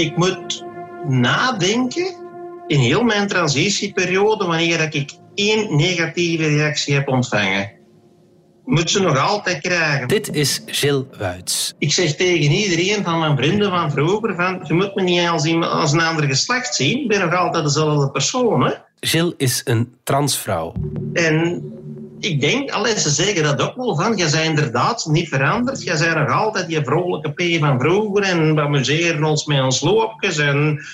Ik moet nadenken in heel mijn transitieperiode wanneer ik één negatieve reactie heb ontvangen. Moet ze nog altijd krijgen. Dit is Gilles Wuits. Ik zeg tegen iedereen van mijn vrienden van vroeger van, je moet me niet als, iemand- als een ander geslacht zien. Ik ben nog altijd dezelfde persoon. Hè? Gilles is een transvrouw. En ik denk, alleen ze zeggen dat ook wel van, je bent inderdaad niet veranderd. Je bent nog altijd die vrolijke P van vroeger en we amuseren ons met ons loopjes en,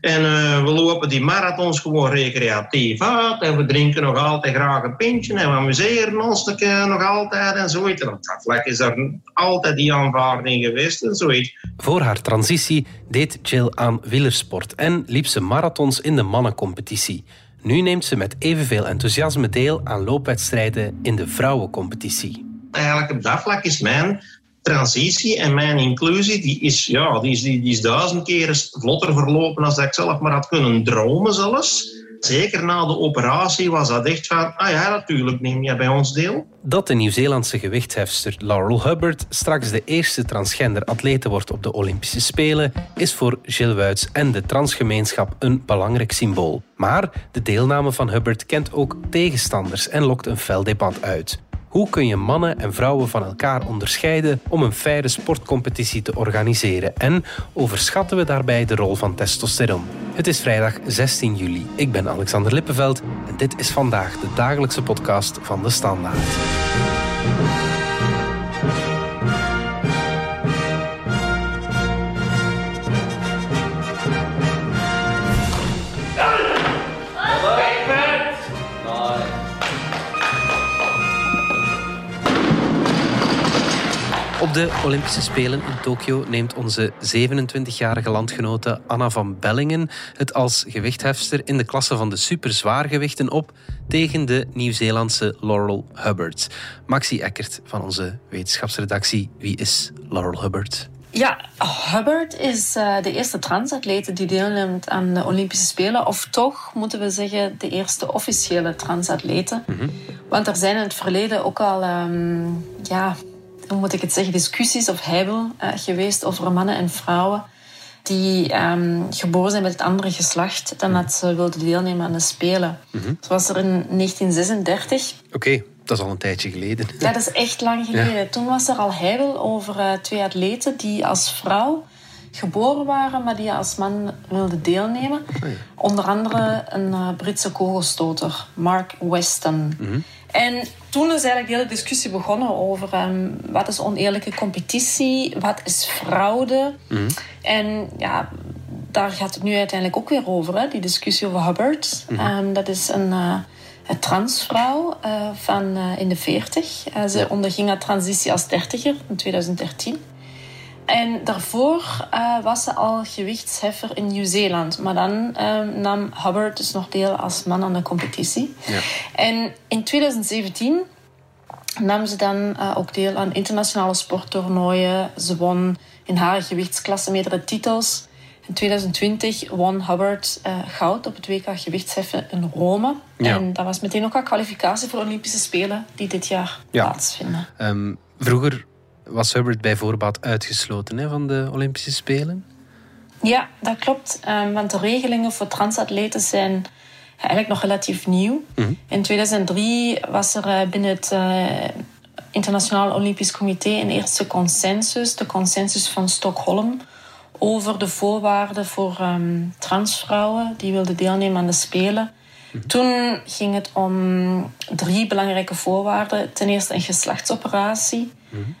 en eh, we lopen die marathons gewoon recreatief uit en we drinken nog altijd graag een pintje en we amuseren ons nog altijd en zoiets. En op dat vlak is er altijd die aanvaarding geweest en zoiets. Voor haar transitie deed Jill aan wielersport en liep ze marathons in de mannencompetitie. Nu neemt ze met evenveel enthousiasme deel aan loopwedstrijden in de vrouwencompetitie. eigenlijk op dat vlak is mijn transitie en mijn inclusie, die is, ja, die is, die, is duizend keer vlotter verlopen dan ik zelf maar had kunnen dromen zelfs. Zeker na de operatie was dat echt van, ah ja, natuurlijk neem je bij ons deel. Dat de Nieuw-Zeelandse gewichthefster Laurel Hubbard straks de eerste transgender atlete wordt op de Olympische Spelen, is voor Gilles Wuits en de transgemeenschap een belangrijk symbool. Maar de deelname van Hubbard kent ook tegenstanders en lokt een fel debat uit. Hoe kun je mannen en vrouwen van elkaar onderscheiden om een faire sportcompetitie te organiseren? En overschatten we daarbij de rol van testosteron? Het is vrijdag 16 juli. Ik ben Alexander Lippenveld en dit is vandaag de dagelijkse podcast van de Standaard. Op de Olympische Spelen in Tokio neemt onze 27-jarige landgenote Anna van Bellingen het als gewichthefster in de klasse van de superzwaargewichten op tegen de Nieuw-Zeelandse Laurel Hubbard. Maxi Eckert van onze wetenschapsredactie. Wie is Laurel Hubbard? Ja, Hubbard is uh, de eerste transatlete die deelneemt aan de Olympische Spelen. Of toch, moeten we zeggen, de eerste officiële transatlete. Mm -hmm. Want er zijn in het verleden ook al... Um, ja, hoe moet ik het zeggen, discussies of heibel uh, geweest over mannen en vrouwen die um, geboren zijn met het andere geslacht dan dat ze wilden deelnemen aan de Spelen. Mm -hmm. Zo was er in 1936. Oké, okay, dat is al een tijdje geleden. Ja, dat is echt lang geleden. Ja. Toen was er al heibel over uh, twee atleten die als vrouw geboren waren, maar die als man wilden deelnemen. Oh ja. Onder andere een uh, Britse kogelstoter, Mark Weston. Mm -hmm. En toen is eigenlijk de hele discussie begonnen over um, wat is oneerlijke competitie, wat is fraude. Mm. En ja, daar gaat het nu uiteindelijk ook weer over, hè, die discussie over Hubbard. Mm. Um, dat is een, uh, een transvrouw uh, van uh, in de 40. ze onderging haar transitie als dertiger in 2013. En daarvoor uh, was ze al gewichtsheffer in Nieuw-Zeeland. Maar dan uh, nam Hubbard dus nog deel als man aan de competitie. Ja. En in 2017 nam ze dan uh, ook deel aan internationale sporttoernooien. Ze won in haar gewichtsklasse meerdere titels. In 2020 won Hubbard goud op het WK gewichtsheffen in Rome. Ja. En dat was meteen ook al kwalificatie voor de Olympische Spelen die dit jaar ja. plaatsvinden. Um, vroeger was Hubbard bij voorbaat uitgesloten hè, van de Olympische Spelen? Ja, dat klopt. Um, want de regelingen voor transatleten zijn eigenlijk nog relatief nieuw. Mm -hmm. In 2003 was er uh, binnen het uh, Internationaal Olympisch Comité een eerste consensus, de consensus van Stockholm, over de voorwaarden voor um, transvrouwen die wilden deelnemen aan de Spelen. -hmm. Toen ging het om drie belangrijke voorwaarden. Ten eerste een geslachtsoperatie.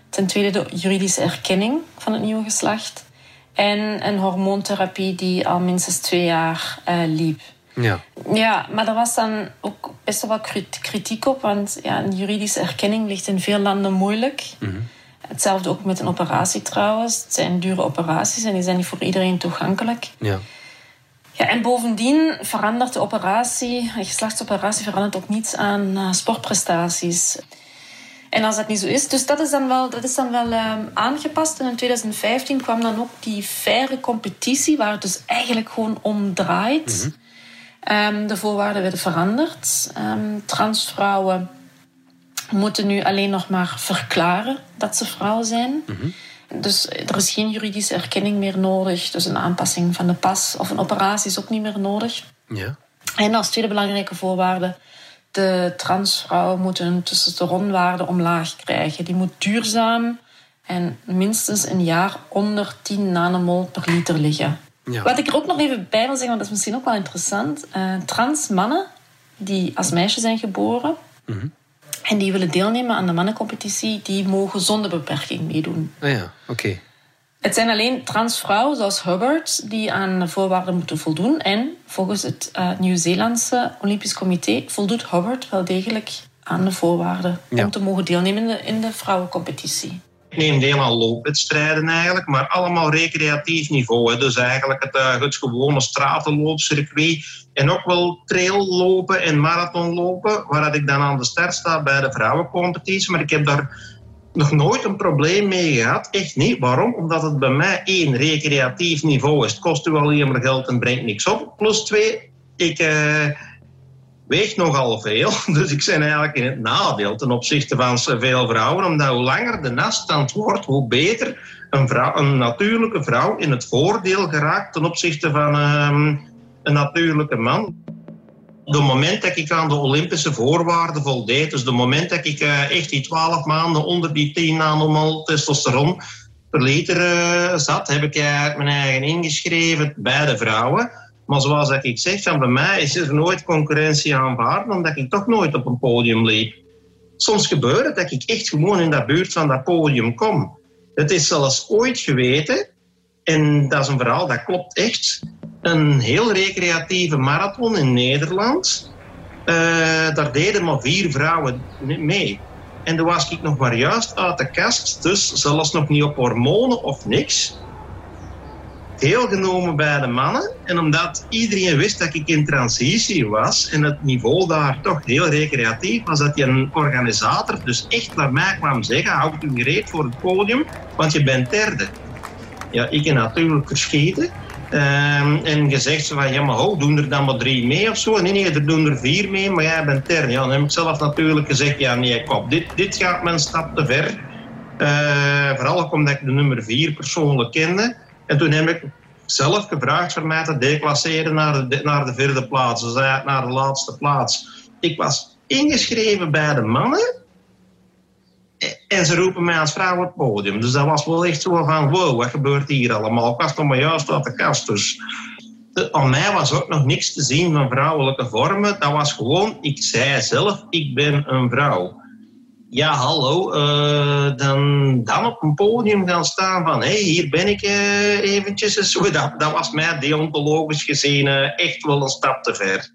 Ten tweede de juridische erkenning van het nieuwe geslacht. En een hormoontherapie die al minstens twee jaar uh, liep. Ja. ja, maar er was dan ook best wel wat kritiek op. Want ja, een juridische erkenning ligt in veel landen moeilijk. -hmm. Hetzelfde ook met een operatie trouwens. Het zijn dure operaties en die zijn niet voor iedereen toegankelijk. Ja. Ja, en bovendien verandert de operatie, een geslachtsoperatie verandert ook niets aan uh, sportprestaties. En als dat niet zo is, dus dat is dan wel, dat is dan wel um, aangepast. En in 2015 kwam dan ook die faire competitie, waar het dus eigenlijk gewoon om draait. Mm -hmm. um, de voorwaarden werden veranderd. Um, transvrouwen moeten nu alleen nog maar verklaren dat ze vrouw zijn. Mm -hmm. dus er is geen juridische erkenning meer nodig. Dus een aanpassing van de pas of een operatie is ook niet meer nodig. Ja. En als tweede belangrijke voorwaarde, de transvrouw moet een testosteronwaarde omlaag krijgen. Die moet duurzaam en minstens een jaar onder 10 nanomol per liter liggen. Ja. Wat ik er ook nog even bij wil zeggen, want dat is misschien ook wel interessant. Uh, trans mannen die als meisje zijn geboren Mhm. en die willen deelnemen aan de mannencompetitie, die mogen zonder beperking meedoen. Ah ja, oké. Het zijn alleen transvrouwen zoals Hubbard die aan de voorwaarden moeten voldoen. En volgens het uh, Nieuw-Zeelandse Olympisch Comité voldoet Hubbard wel degelijk aan de voorwaarden Ja. om te mogen deelnemen in de, in de vrouwencompetitie. Ik neem deel aan loopwedstrijden eigenlijk, maar allemaal recreatief niveau. Hè. Dus eigenlijk het, eh, het gewone stratenloopcircuit. En ook wel traillopen en marathonlopen, waar ik dan aan de start sta bij de vrouwencompetitie. Maar ik heb daar nog nooit een probleem mee gehad. Echt niet. Waarom? Omdat het bij mij één, recreatief niveau is. Het kost u alleen maar geld en brengt niks op. Plus twee, ik... eh, weegt nogal veel. Dus ik ben eigenlijk in het nadeel ten opzichte van veel vrouwen. Omdat hoe langer de nastand wordt, hoe beter een, vrouw, een natuurlijke vrouw in het voordeel geraakt ten opzichte van ehm, een natuurlijke man. De moment dat ik aan de Olympische voorwaarden voldeed, dus de moment dat ik eh, echt die 12 maanden onder die 10 nanomol testosteron per liter eh, zat, heb ik eigenlijk mijn eigen ingeschreven bij de vrouwen. Maar zoals dat ik zeg, van bij mij is er nooit concurrentie aanvaard, omdat ik toch nooit op een podium liep. Soms gebeurt het dat ik echt gewoon in de buurt van dat podium kom. Het is zelfs ooit geweten, en dat is een verhaal dat klopt echt, een heel recreatieve marathon in Nederland. Eh, daar deden maar vier vrouwen mee. En toen was ik nog maar juist uit de kast, dus zelfs nog niet op hormonen of niks deelgenomen bij de mannen. En omdat iedereen wist dat ik in transitie was en het niveau daar toch heel recreatief was, dat je een organisator dus echt naar mij kwam zeggen: houd u gereed voor het podium, want je bent derde. Ja, ik heb natuurlijk verschieten. Ehm, en gezegd van, ja maar ho, doen er dan maar drie mee of zo? Nee, nee, er doen er vier mee, maar jij bent derde. Ja, dan heb ik zelf natuurlijk gezegd, ja nee, kop, dit, dit gaat mijn stap te ver. Eh, vooral omdat ik de nummer vier persoonlijk kende. En toen heb ik zelf gevraagd voor mij te declasseren naar de, naar de vierde plaats. Dus naar de laatste plaats. Ik was ingeschreven bij de mannen. En ze roepen mij als vrouw op het podium. Dus dat was wel echt zo van, wow, wat gebeurt hier allemaal? Ik was nog maar juist uit de kast. Dus de- aan mij was ook nog niks te zien van vrouwelijke vormen. Dat was gewoon, ik zei zelf, ik ben een vrouw ja, hallo, eh, dan, dan op een podium gaan staan van hé, hey, hier ben ik eh, eventjes. en Zo, dat, dat was mij deontologisch gezien eh, echt wel een stap te ver.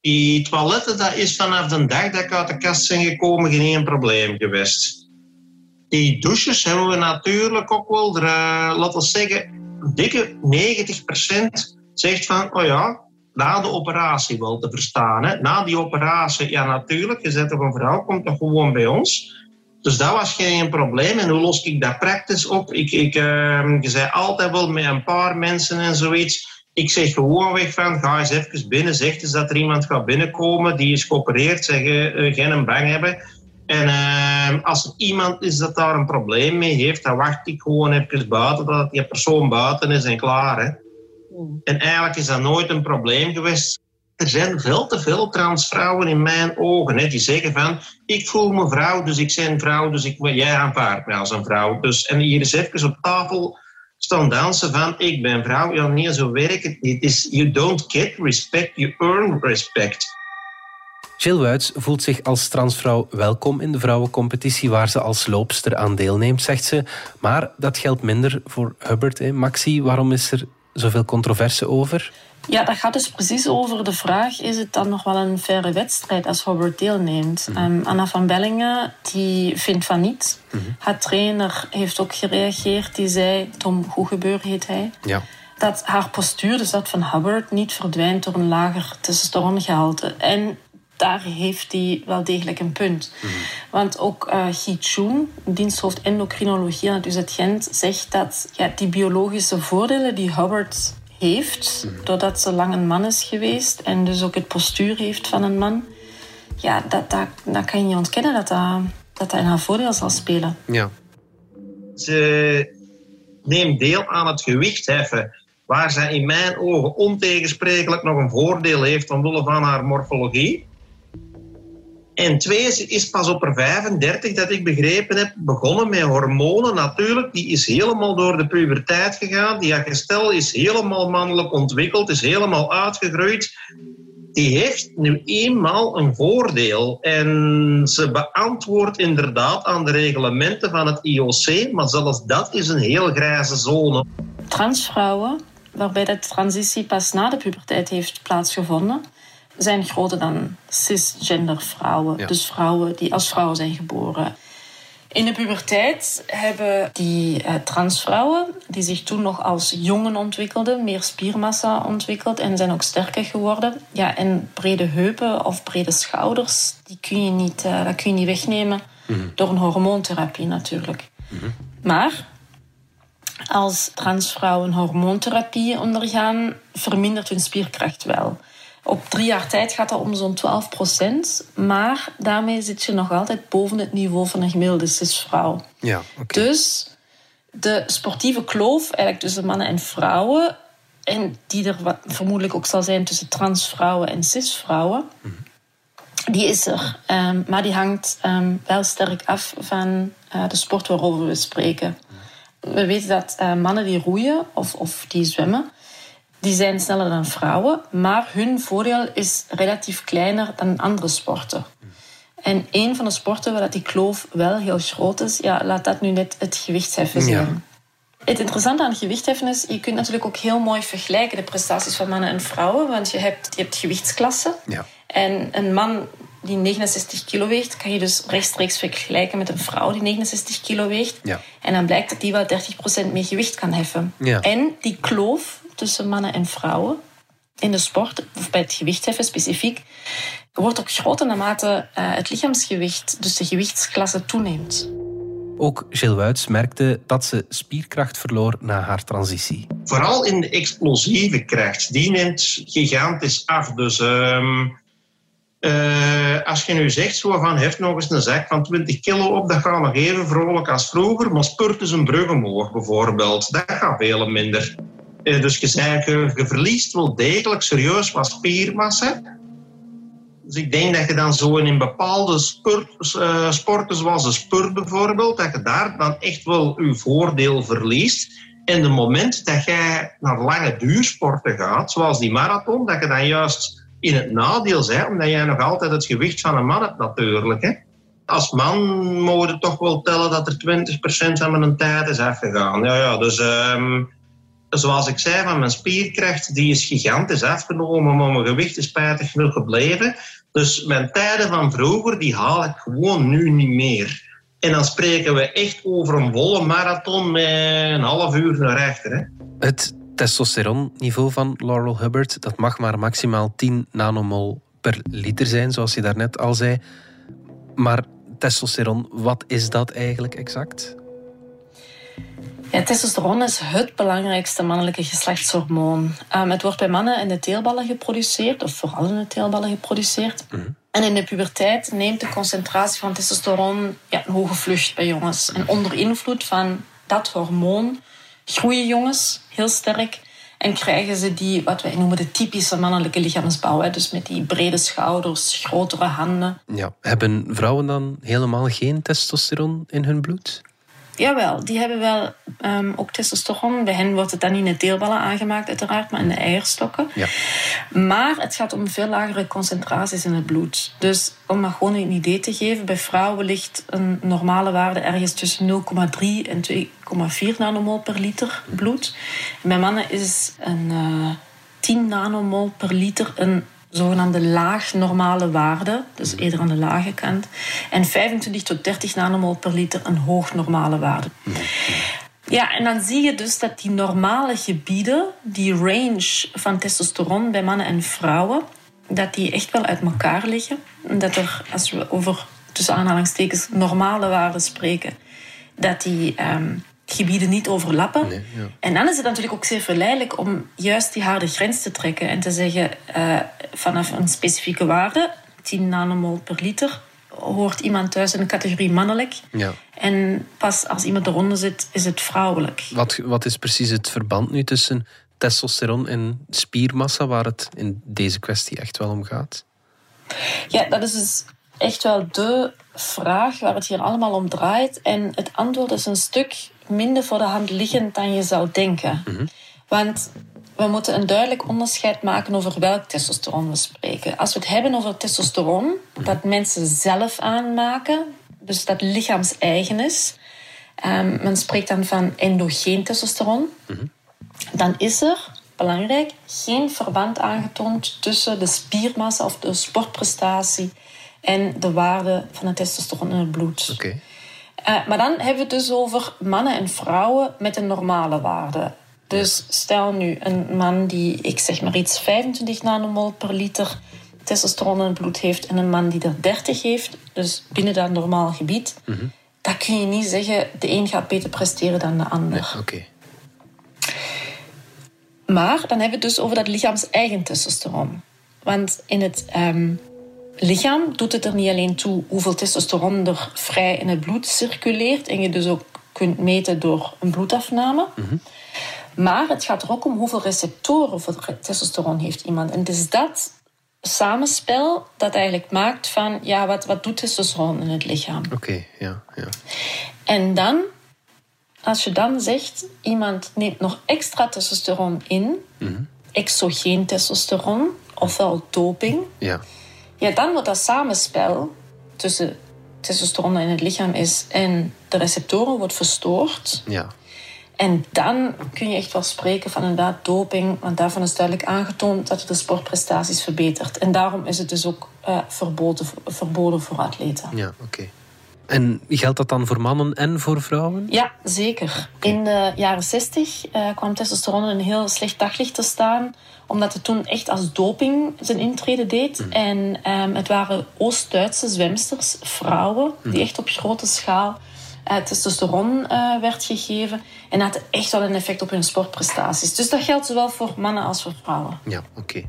Die toiletten, dat is vanaf de dag dat ik uit de kast ben gekomen geen één probleem geweest. Die douches hebben we natuurlijk ook wel, eh, laten we zeggen, dikke 90% zegt van, oh ja, na de operatie wel te verstaan. Hè. Na die operatie, ja natuurlijk, je zet toch een vrouw, komt toch gewoon bij ons. Dus dat was geen probleem. En hoe los ik dat praktisch op? Ik, ik, eh, je zei altijd wel met een paar mensen en zoiets. Ik zeg gewoon weg van, ga eens even binnen. Zeg eens dat er iemand gaat binnenkomen die is geopereerd. Zeg, eh, geen bang hebben. En eh, als er iemand is dat daar een probleem mee heeft, dan wacht ik gewoon even buiten, dat die persoon buiten is en klaar. Hè. En eigenlijk is dat nooit een probleem geweest. Er zijn veel te veel transvrouwen in mijn ogen. Hè, die zeggen van, ik voel me vrouw, dus ik ben vrouw, dus ik, jij aanvaardt mij als een vrouw. Dus, en hier is even op tafel staan dansen van, ik ben vrouw. Ja, nee, zo werkt niet. Het is, you don't get respect, you earn respect. Jill Wuits voelt zich als transvrouw welkom in de vrouwencompetitie waar ze als loopster aan deelneemt, zegt ze. Maar dat geldt minder voor Hubbard. Hè. Maxi, waarom is er zoveel controverse over? Ja, dat gaat dus precies over de vraag: is het dan nog wel een faire wedstrijd als Robert deelneemt? Ehm, Anna van Bellingen die vindt van niet. Haar trainer heeft ook gereageerd. Die zei: Tom Goegebeur heet hij. Ja. Dat haar postuur, dus dat van Hubbard, niet verdwijnt door een lager testosterongehalte. En daar heeft hij wel degelijk een punt. Want ook uh, Guy Choen, diensthoofd endocrinologie aan het UZ Gent, zegt dat ja, die biologische voordelen die Hubbard heeft, doordat ze lang een man is geweest en dus ook het postuur heeft van een man, ja, dat, dat, dat kan je niet ontkennen dat dat, dat dat in haar voordeel zal spelen. Ja. ze neemt deel aan het gewichtheffen, waar zij in mijn ogen ontegensprekelijk nog een voordeel heeft omwille van haar morfologie. En twee, ze is pas op haar 35, dat ik begrepen heb, begonnen met hormonen natuurlijk. Die is helemaal door de puberteit gegaan. Die gestel is helemaal mannelijk ontwikkeld, is helemaal uitgegroeid. Die heeft nu eenmaal een voordeel. En ze beantwoordt inderdaad aan de reglementen van het IOC, maar zelfs dat is een heel grijze zone. Transvrouwen, waarbij de transitie pas na de puberteit heeft plaatsgevonden, zijn groter dan cisgender vrouwen. Dus vrouwen die als vrouw zijn geboren. In de puberteit hebben die uh, transvrouwen, die zich toen nog als jongen ontwikkelden, meer spiermassa ontwikkeld en zijn ook sterker geworden. Ja, en brede heupen of brede schouders, die kun je niet, uh, dat kun je niet wegnemen mhm. door een hormoontherapie natuurlijk. Mhm. Maar als transvrouwen hormoontherapie ondergaan, vermindert hun spierkracht wel. Op drie jaar tijd gaat dat om zo'n 12 procent. Maar daarmee zit je nog altijd boven het niveau van een gemiddelde cisvrouw. Ja, okay. Dus de sportieve kloof eigenlijk tussen mannen en vrouwen... en die er vermoedelijk ook zal zijn tussen transvrouwen en cisvrouwen... Mm die is er. Um, maar die hangt um, wel sterk af van uh, de sport waarover we spreken. We weten dat uh, mannen die roeien of, of die zwemmen die zijn sneller dan vrouwen, maar hun voordeel is relatief kleiner dan andere sporten. En een van de sporten waar die kloof wel heel groot is, ja, laat dat nu net het gewichtsheffen zijn. Het interessante aan gewichtheffen is, je kunt natuurlijk ook heel mooi vergelijken de prestaties van mannen en vrouwen, want je hebt, je hebt gewichtsklassen. Ja. En een man die 69 kilo weegt, kan je dus rechtstreeks vergelijken met een vrouw die 69 kilo weegt. Ja. En dan blijkt dat die wel 30% meer gewicht kan heffen. Ja. En die kloof tussen mannen en vrouwen in de sport, of bij het gewichtheffen specifiek, wordt ook groter naarmate uh, het lichaamsgewicht, dus de gewichtsklasse, toeneemt. Ook Gilles Wuits merkte dat ze spierkracht verloor na haar transitie. Vooral in de explosieve kracht. Die neemt gigantisch af. Dus uh, uh, als je nu zegt zo van heft nog eens een zak van 20 kilo op, dat gaat nog even vrolijk als vroeger. Maar spurt is een brug omhoog bijvoorbeeld. Dat gaat veel minder. Eh, dus je, zei, je, verliest wel degelijk serieus wat spiermassa. Dus ik denk dat je dan zo in bepaalde sport, uh, sporten, zoals de spurt bijvoorbeeld, dat je daar dan echt wel je voordeel verliest. En het moment dat jij naar lange duursporten gaat, zoals die marathon, dat je dan juist in het nadeel bent, omdat jij nog altijd het gewicht van een man hebt natuurlijk. Hè. Als man mogen we toch wel tellen dat er 20% van mijn tijd is afgegaan. Ja, ja, dus... Um, zoals ik zei, van mijn spierkracht, die is gigantisch afgenomen, maar mijn gewicht is spijtig genoeg gebleven. Dus mijn tijden van vroeger, die haal ik gewoon nu niet meer. En dan spreken we echt over een volle marathon met een half uur naar rechter. Hè. Het testosteronniveau van Laurel Hubbard, dat mag maar maximaal 10 nanomol per liter zijn, zoals je daarnet al zei. Maar testosteron, wat is dat eigenlijk exact? Ja, testosteron is het belangrijkste mannelijke geslachtshormoon. Um, het wordt bij mannen in de teelballen geproduceerd, of vooral in de teelballen geproduceerd. Mhm. En in de puberteit neemt de concentratie van testosteron ja, een hoge vlucht bij jongens. En onder invloed van dat hormoon groeien jongens heel sterk en krijgen ze die, wat wij noemen, de typische mannelijke lichaamsbouw. Hè? Dus met die brede schouders, grotere handen. Ja. Hebben vrouwen dan helemaal geen testosteron in hun bloed? Jawel, die hebben wel um, ook testosteron. Bij hen wordt het dan niet in de teelballen aangemaakt, uiteraard, maar in de eierstokken. Ja. Maar het gaat om veel lagere concentraties in het bloed. Dus om maar gewoon een idee te geven, bij vrouwen ligt een normale waarde ergens tussen 0,3 en 2,4 nanomol per liter bloed. En bij mannen is een uh, eh, 10 nanomol per liter een zogenaamde laag normale waarde, dus eerder aan de lage kant. En 25 tot 30 nanomol per liter een hoog normale waarde. Ja, en dan zie je dus dat die normale gebieden, die range van testosteron bij mannen en vrouwen, dat die echt wel uit elkaar liggen. Dat er, als we over tussen aanhalingstekens normale waarden spreken, dat die ehm, gebieden niet overlappen. Nee, ja. En dan is het natuurlijk ook zeer verleidelijk om juist die harde grens te trekken en te zeggen uh, vanaf een specifieke waarde, 10 nanomol per liter, hoort iemand thuis in de categorie mannelijk. Ja. En pas als iemand eronder zit, is het vrouwelijk. Wat, wat is precies het verband nu tussen testosteron en spiermassa, waar het in deze kwestie echt wel om gaat? Ja, dat is dus echt wel de vraag waar het hier allemaal om draait. En het antwoord is een stuk minder voor de hand liggend dan je zou denken. Want we moeten een duidelijk onderscheid maken over welk testosteron we spreken. Als we het hebben over testosteron, dat mensen zelf aanmaken, dus dat lichaams-eigen is. Um, men spreekt dan van endogeen testosteron. Dan is er, belangrijk, geen verband aangetoond tussen de spiermassa of de sportprestatie en de waarde van het testosteron in het bloed. Oké. Uh, maar dan hebben we het dus over mannen en vrouwen met een normale waarde. Dus stel nu een man die, ik zeg maar iets, 25 nanomol per liter testosteron in het bloed heeft en een man die er 30 heeft, dus binnen dat normaal gebied, dan kun je niet zeggen de een gaat beter presteren dan de ander. Oké. Maar dan hebben we het dus over dat lichaams-eigen testosteron. Want in het ehm, lichaam doet het er niet alleen toe hoeveel testosteron er vrij in het bloed circuleert en je dus ook kunt meten door een bloedafname. Maar het gaat er ook om hoeveel receptoren voor testosteron heeft iemand. En het is dat samenspel dat eigenlijk maakt van ja, wat, wat doet testosteron in het lichaam? Oké, ja, ja. En dan, als je dan zegt, iemand neemt nog extra testosteron in, exogeen testosteron, ofwel doping, Ja, ja, dan wordt dat samenspel tussen testosteron in het lichaam is en de receptoren wordt verstoord. ja. En dan kun je echt wel spreken van inderdaad doping, want daarvan is duidelijk aangetoond dat het de sportprestaties verbetert. En daarom is het dus ook eh, verboden, verboden voor atleten. ja oké. En geldt dat dan voor mannen en voor vrouwen? Ja, zeker. In de jaren 60 eh, kwam testosteron in een heel slecht daglicht te staan, omdat het toen echt als doping zijn intrede deed. En ehm, het waren Oost-Duitse zwemsters, vrouwen, die echt op grote schaal eh, testosteron eh, werd gegeven. En dat had echt wel een effect op hun sportprestaties. Dus dat geldt zowel voor mannen als voor vrouwen. Ja, oké.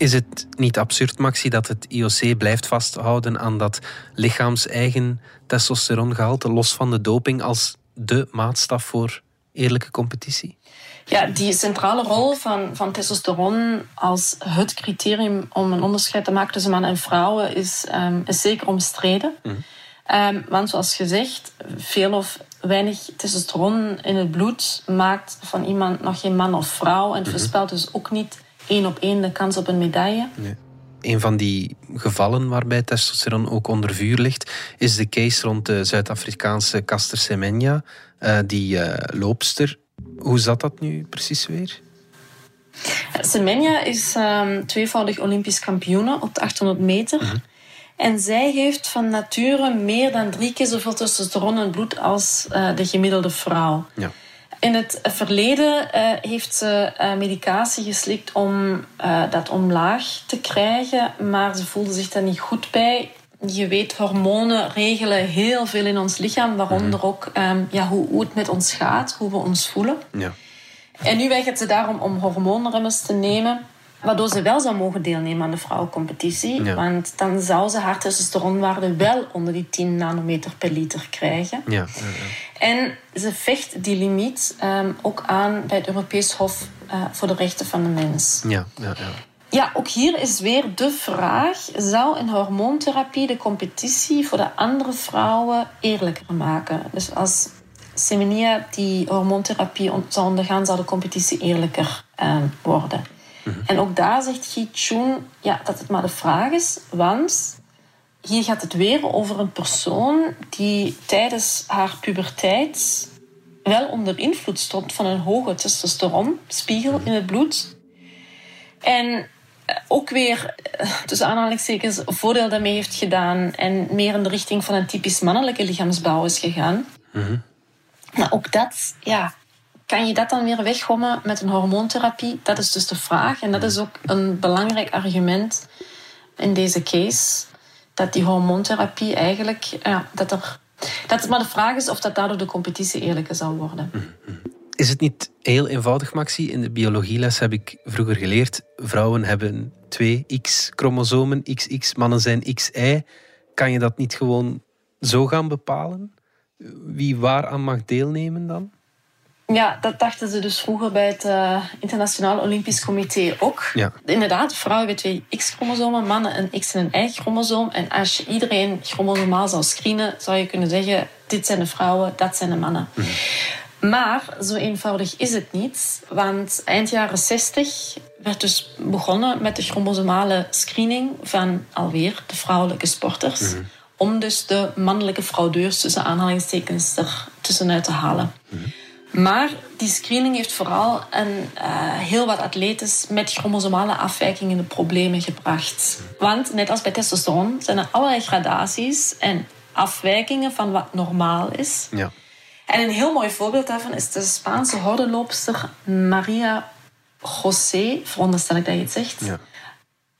Is het niet absurd, Maxi, dat het IOC blijft vasthouden aan dat lichaams-eigen testosterongehalte, los van de doping, als de maatstaf voor eerlijke competitie? Ja, die centrale rol van, van testosteron als het criterium om een onderscheid te maken tussen mannen en vrouwen is, ehm, is zeker omstreden. Ehm, want zoals gezegd, veel of weinig testosteron in het bloed maakt van iemand nog geen man of vrouw. En het voorspelt dus ook niet één op één de kans op een medaille. Nee. Een van die gevallen waarbij testosteron ook onder vuur ligt, is de case rond de Zuid-Afrikaanse Caster Semenya, eh, die eh, loopster. Hoe zat dat nu precies weer? Semenya is ehm, tweevoudig Olympisch kampioene op de 800 meter. En zij heeft van nature meer dan drie keer zoveel testosteron in het bloed als eh, de gemiddelde vrouw. Ja. In het verleden eh, heeft ze eh, medicatie geslikt om eh, dat omlaag te krijgen, maar ze voelde zich daar niet goed bij. Je weet, hormonen regelen heel veel in ons lichaam, waaronder ook ehm, ja, hoe, hoe het met ons gaat, hoe we ons voelen. Ja. En nu weigert ze daarom om hormoonremmers te nemen, waardoor ze wel zou mogen deelnemen aan de vrouwencompetitie. Ja. Want dan zou ze haar testosteronwaarde wel onder die 10 nanometer per liter krijgen. Ja. En ze vecht die limiet ehm, ook aan bij het Europees Hof eh, voor de Rechten van de Mens. ja, ja, ja. Ja, ook hier is weer de vraag: zou een hormoontherapie de competitie voor de andere vrouwen eerlijker maken? Dus als Semenia die hormoontherapie on- zou ondergaan, zou de competitie eerlijker ehm, worden. En ook daar zegt Gi Chun ja, dat het maar de vraag is, want hier gaat het weer over een persoon die tijdens haar puberteit wel onder invloed stond van een hoge testosteronspiegel in het bloed. En eh, ook weer, eh, tussen aanhalingstekens, voordeel daarmee heeft gedaan en meer in de richting van een typisch mannelijke lichaamsbouw is gegaan. Maar ook dat, ja, kan je dat dan weer weggommen met een hormoontherapie? Dat is dus de vraag. En dat is ook een belangrijk argument in deze case. Dat die hormoontherapie eigenlijk, ja, dat er... Dat maar de vraag is of dat daardoor de competitie eerlijker zal worden. Is het niet heel eenvoudig, Maxi? In de biologieles heb ik vroeger geleerd: vrouwen hebben twee X-chromosomen, XX, mannen zijn XY. Kan je dat niet gewoon zo gaan bepalen? Wie waaraan mag deelnemen dan? Ja, dat dachten ze dus vroeger bij het uh, Internationaal Olympisch Comité ook. Ja. Inderdaad, vrouwen hebben twee X-chromosomen, mannen een X- en een Y-chromosoom. En als je iedereen chromosomaal zou screenen, zou je kunnen zeggen: dit zijn de vrouwen, dat zijn de mannen. Mhm. Maar zo eenvoudig is het niet, want eind jaren 60 werd dus begonnen met de chromosomale screening van alweer de vrouwelijke sporters. Mhm. Om dus de mannelijke fraudeurs tussen aanhalingstekens er tussenuit te halen. Mhm. Maar die screening heeft vooral een, uh, heel wat atletes met chromosomale afwijkingen de problemen gebracht. Want net als bij testosteron zijn er allerlei gradaties en afwijkingen van wat normaal is. Ja. En een heel mooi voorbeeld daarvan is de Spaanse hordenloopster Maria José, veronderstel ik dat je het zegt. Ja.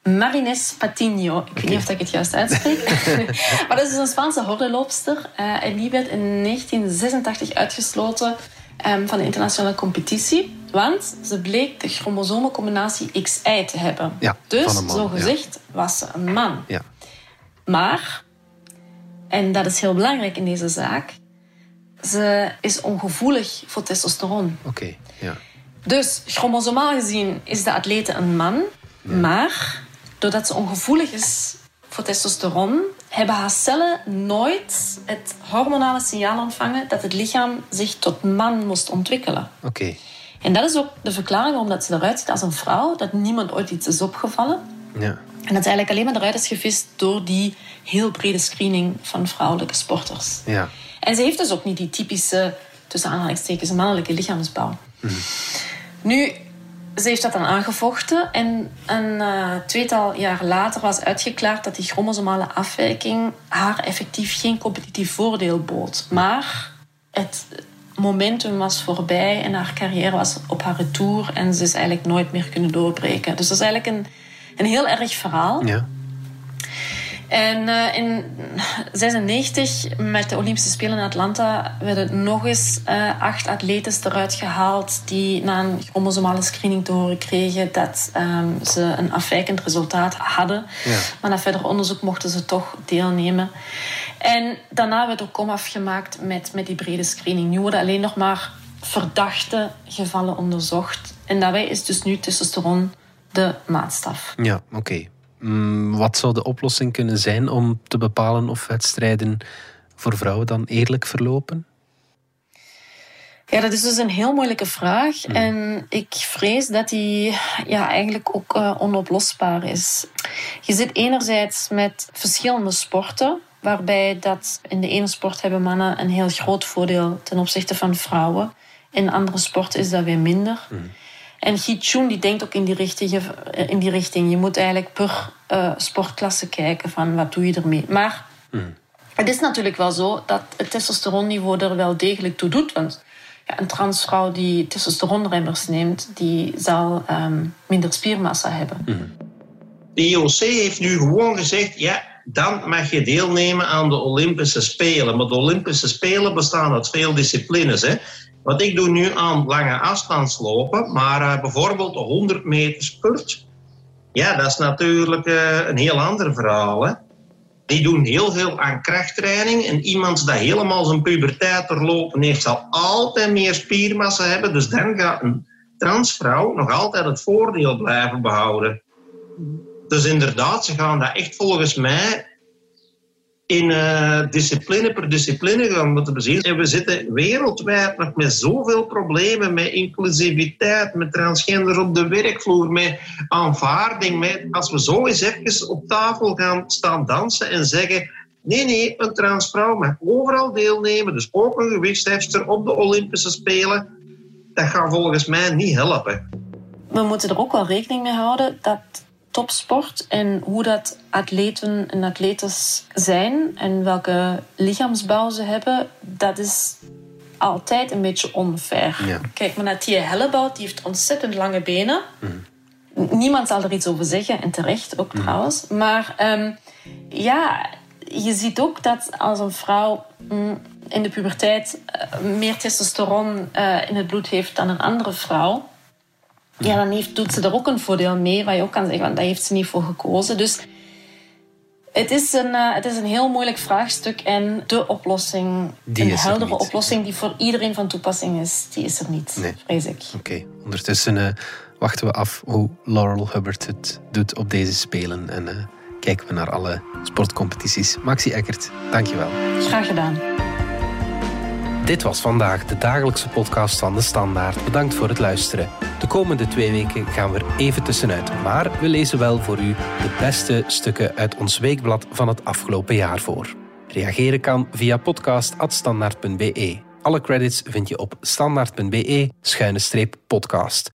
Marines Patiño. Ik weet niet of ik het juist uitspreek. maar dat is een Spaanse hordenloopster. Uh, en die werd in 1986 uitgesloten um, van de internationale competitie. Want ze bleek de chromosomencombinatie XY te hebben. Ja, dus, man, zo gezegd, ja. was ze een man. Ja. Maar, en dat is heel belangrijk in deze zaak, ze is ongevoelig voor testosteron. Oké, ja. Dus chromosomaal gezien is de atlete een man, maar doordat ze ongevoelig is voor testosteron, hebben haar cellen nooit het hormonale signaal ontvangen dat het lichaam zich tot man moest ontwikkelen. Oké. En dat is ook de verklaring waarom dat ze eruit ziet als een vrouw, dat niemand ooit iets is opgevallen. Ja. En dat ze eigenlijk alleen maar eruit is gevist door die heel brede screening van vrouwelijke sporters. Ja. En ze heeft dus ook niet die typische, tussen aanhalingstekens, mannelijke lichaamsbouw. Mhm. Nu, ze heeft dat dan aangevochten en een uh, tweetal jaar later was uitgeklaard dat die chromosomale afwijking haar effectief geen competitief voordeel bood. Maar het momentum was voorbij en haar carrière was op haar retour en ze is eigenlijk nooit meer kunnen doorbreken. Dus dat is eigenlijk een, een heel erg verhaal. Ja. En uh, in 96, met de Olympische Spelen in Atlanta, werden nog eens uh, acht atletes eruit gehaald die na een chromosomale screening te horen kregen dat um, ze een afwijkend resultaat hadden. Ja. Maar na verder onderzoek mochten ze toch deelnemen. En daarna werd ook komaf gemaakt met, met die brede screening. Nu worden alleen nog maar verdachte gevallen onderzocht. En daarbij is dus nu testosteron de maatstaf. Ja, oké. Okay. Mm, wat zou de oplossing kunnen zijn om te bepalen of wedstrijden voor vrouwen dan eerlijk verlopen? Ja, dat is dus een heel moeilijke vraag. Hmm. En ik vrees dat die ja, eigenlijk ook uh, onoplosbaar is. Je zit enerzijds met verschillende sporten, waarbij dat in de ene sport hebben mannen een heel groot voordeel ten opzichte van vrouwen. In andere sporten is dat weer minder. Hmm. En Chun die denkt ook in die, richting, in die richting. Je moet eigenlijk per uh, sportklasse kijken van wat doe je ermee. Maar mm. het is natuurlijk wel zo dat het testosteronniveau er wel degelijk toe doet. Want ja, een transvrouw die testosteronremmers neemt, die zal um, minder spiermassa hebben. Mm. De IOC heeft nu gewoon gezegd, ja, dan mag je deelnemen aan de Olympische Spelen. Maar de Olympische Spelen bestaan uit veel disciplines. Hè. Wat ik doe nu aan lange afstandslopen, maar uh, bijvoorbeeld 100 meter spurt, ja, dat is natuurlijk uh, een heel ander verhaal. Hè. Die doen heel veel aan krachttraining. En iemand dat helemaal zijn puberteit doorlopen heeft, zal altijd meer spiermassa hebben. Dus dan gaat een transvrouw nog altijd het voordeel blijven behouden. Dus inderdaad, ze gaan dat echt volgens mij in uh, discipline per discipline gaan moeten bezien. En we zitten wereldwijd met zoveel problemen met inclusiviteit, met transgender op de werkvloer, met aanvaarding. Met, als we zo eens even op tafel gaan staan dansen en zeggen Nee, nee, een transvrouw mag overal deelnemen, dus ook een gewichthefster op de Olympische Spelen. Dat gaat volgens mij niet helpen. We moeten er ook wel rekening mee houden dat topsport en hoe dat atleten en atletes zijn en welke lichaamsbouw ze hebben, dat is altijd een beetje onfair. Ja. Kijk maar naar Tia Hellebout, die heeft ontzettend lange benen. Niemand zal er iets over zeggen, en terecht ook trouwens. Maar um, ja, je ziet ook dat als een vrouw mm, in de puberteit eh, meer testosteron uh, in het bloed heeft dan een andere vrouw, ja, dan heeft, doet ze er ook een voordeel mee, waar je ook kan zeggen, want daar heeft ze niet voor gekozen. Dus het is, een, uh, het is een heel moeilijk vraagstuk en de oplossing, die een heldere oplossing die voor iedereen van toepassing is, die is er niet, nee. vrees ik. Oké, ondertussen uh, wachten we af hoe Laurel Hubbard het doet op deze spelen en uh, kijken we naar alle sportcompetities. Maxi Eckert, dankjewel. Graag gedaan. Dit was vandaag de dagelijkse podcast van De Standaard. Bedankt voor het luisteren. De komende twee weken gaan we er even tussenuit, maar we lezen wel voor u de beste stukken uit ons weekblad van het afgelopen jaar voor. Reageren kan via podcast.standaard.be. Alle credits vind je op standaard.be-podcast.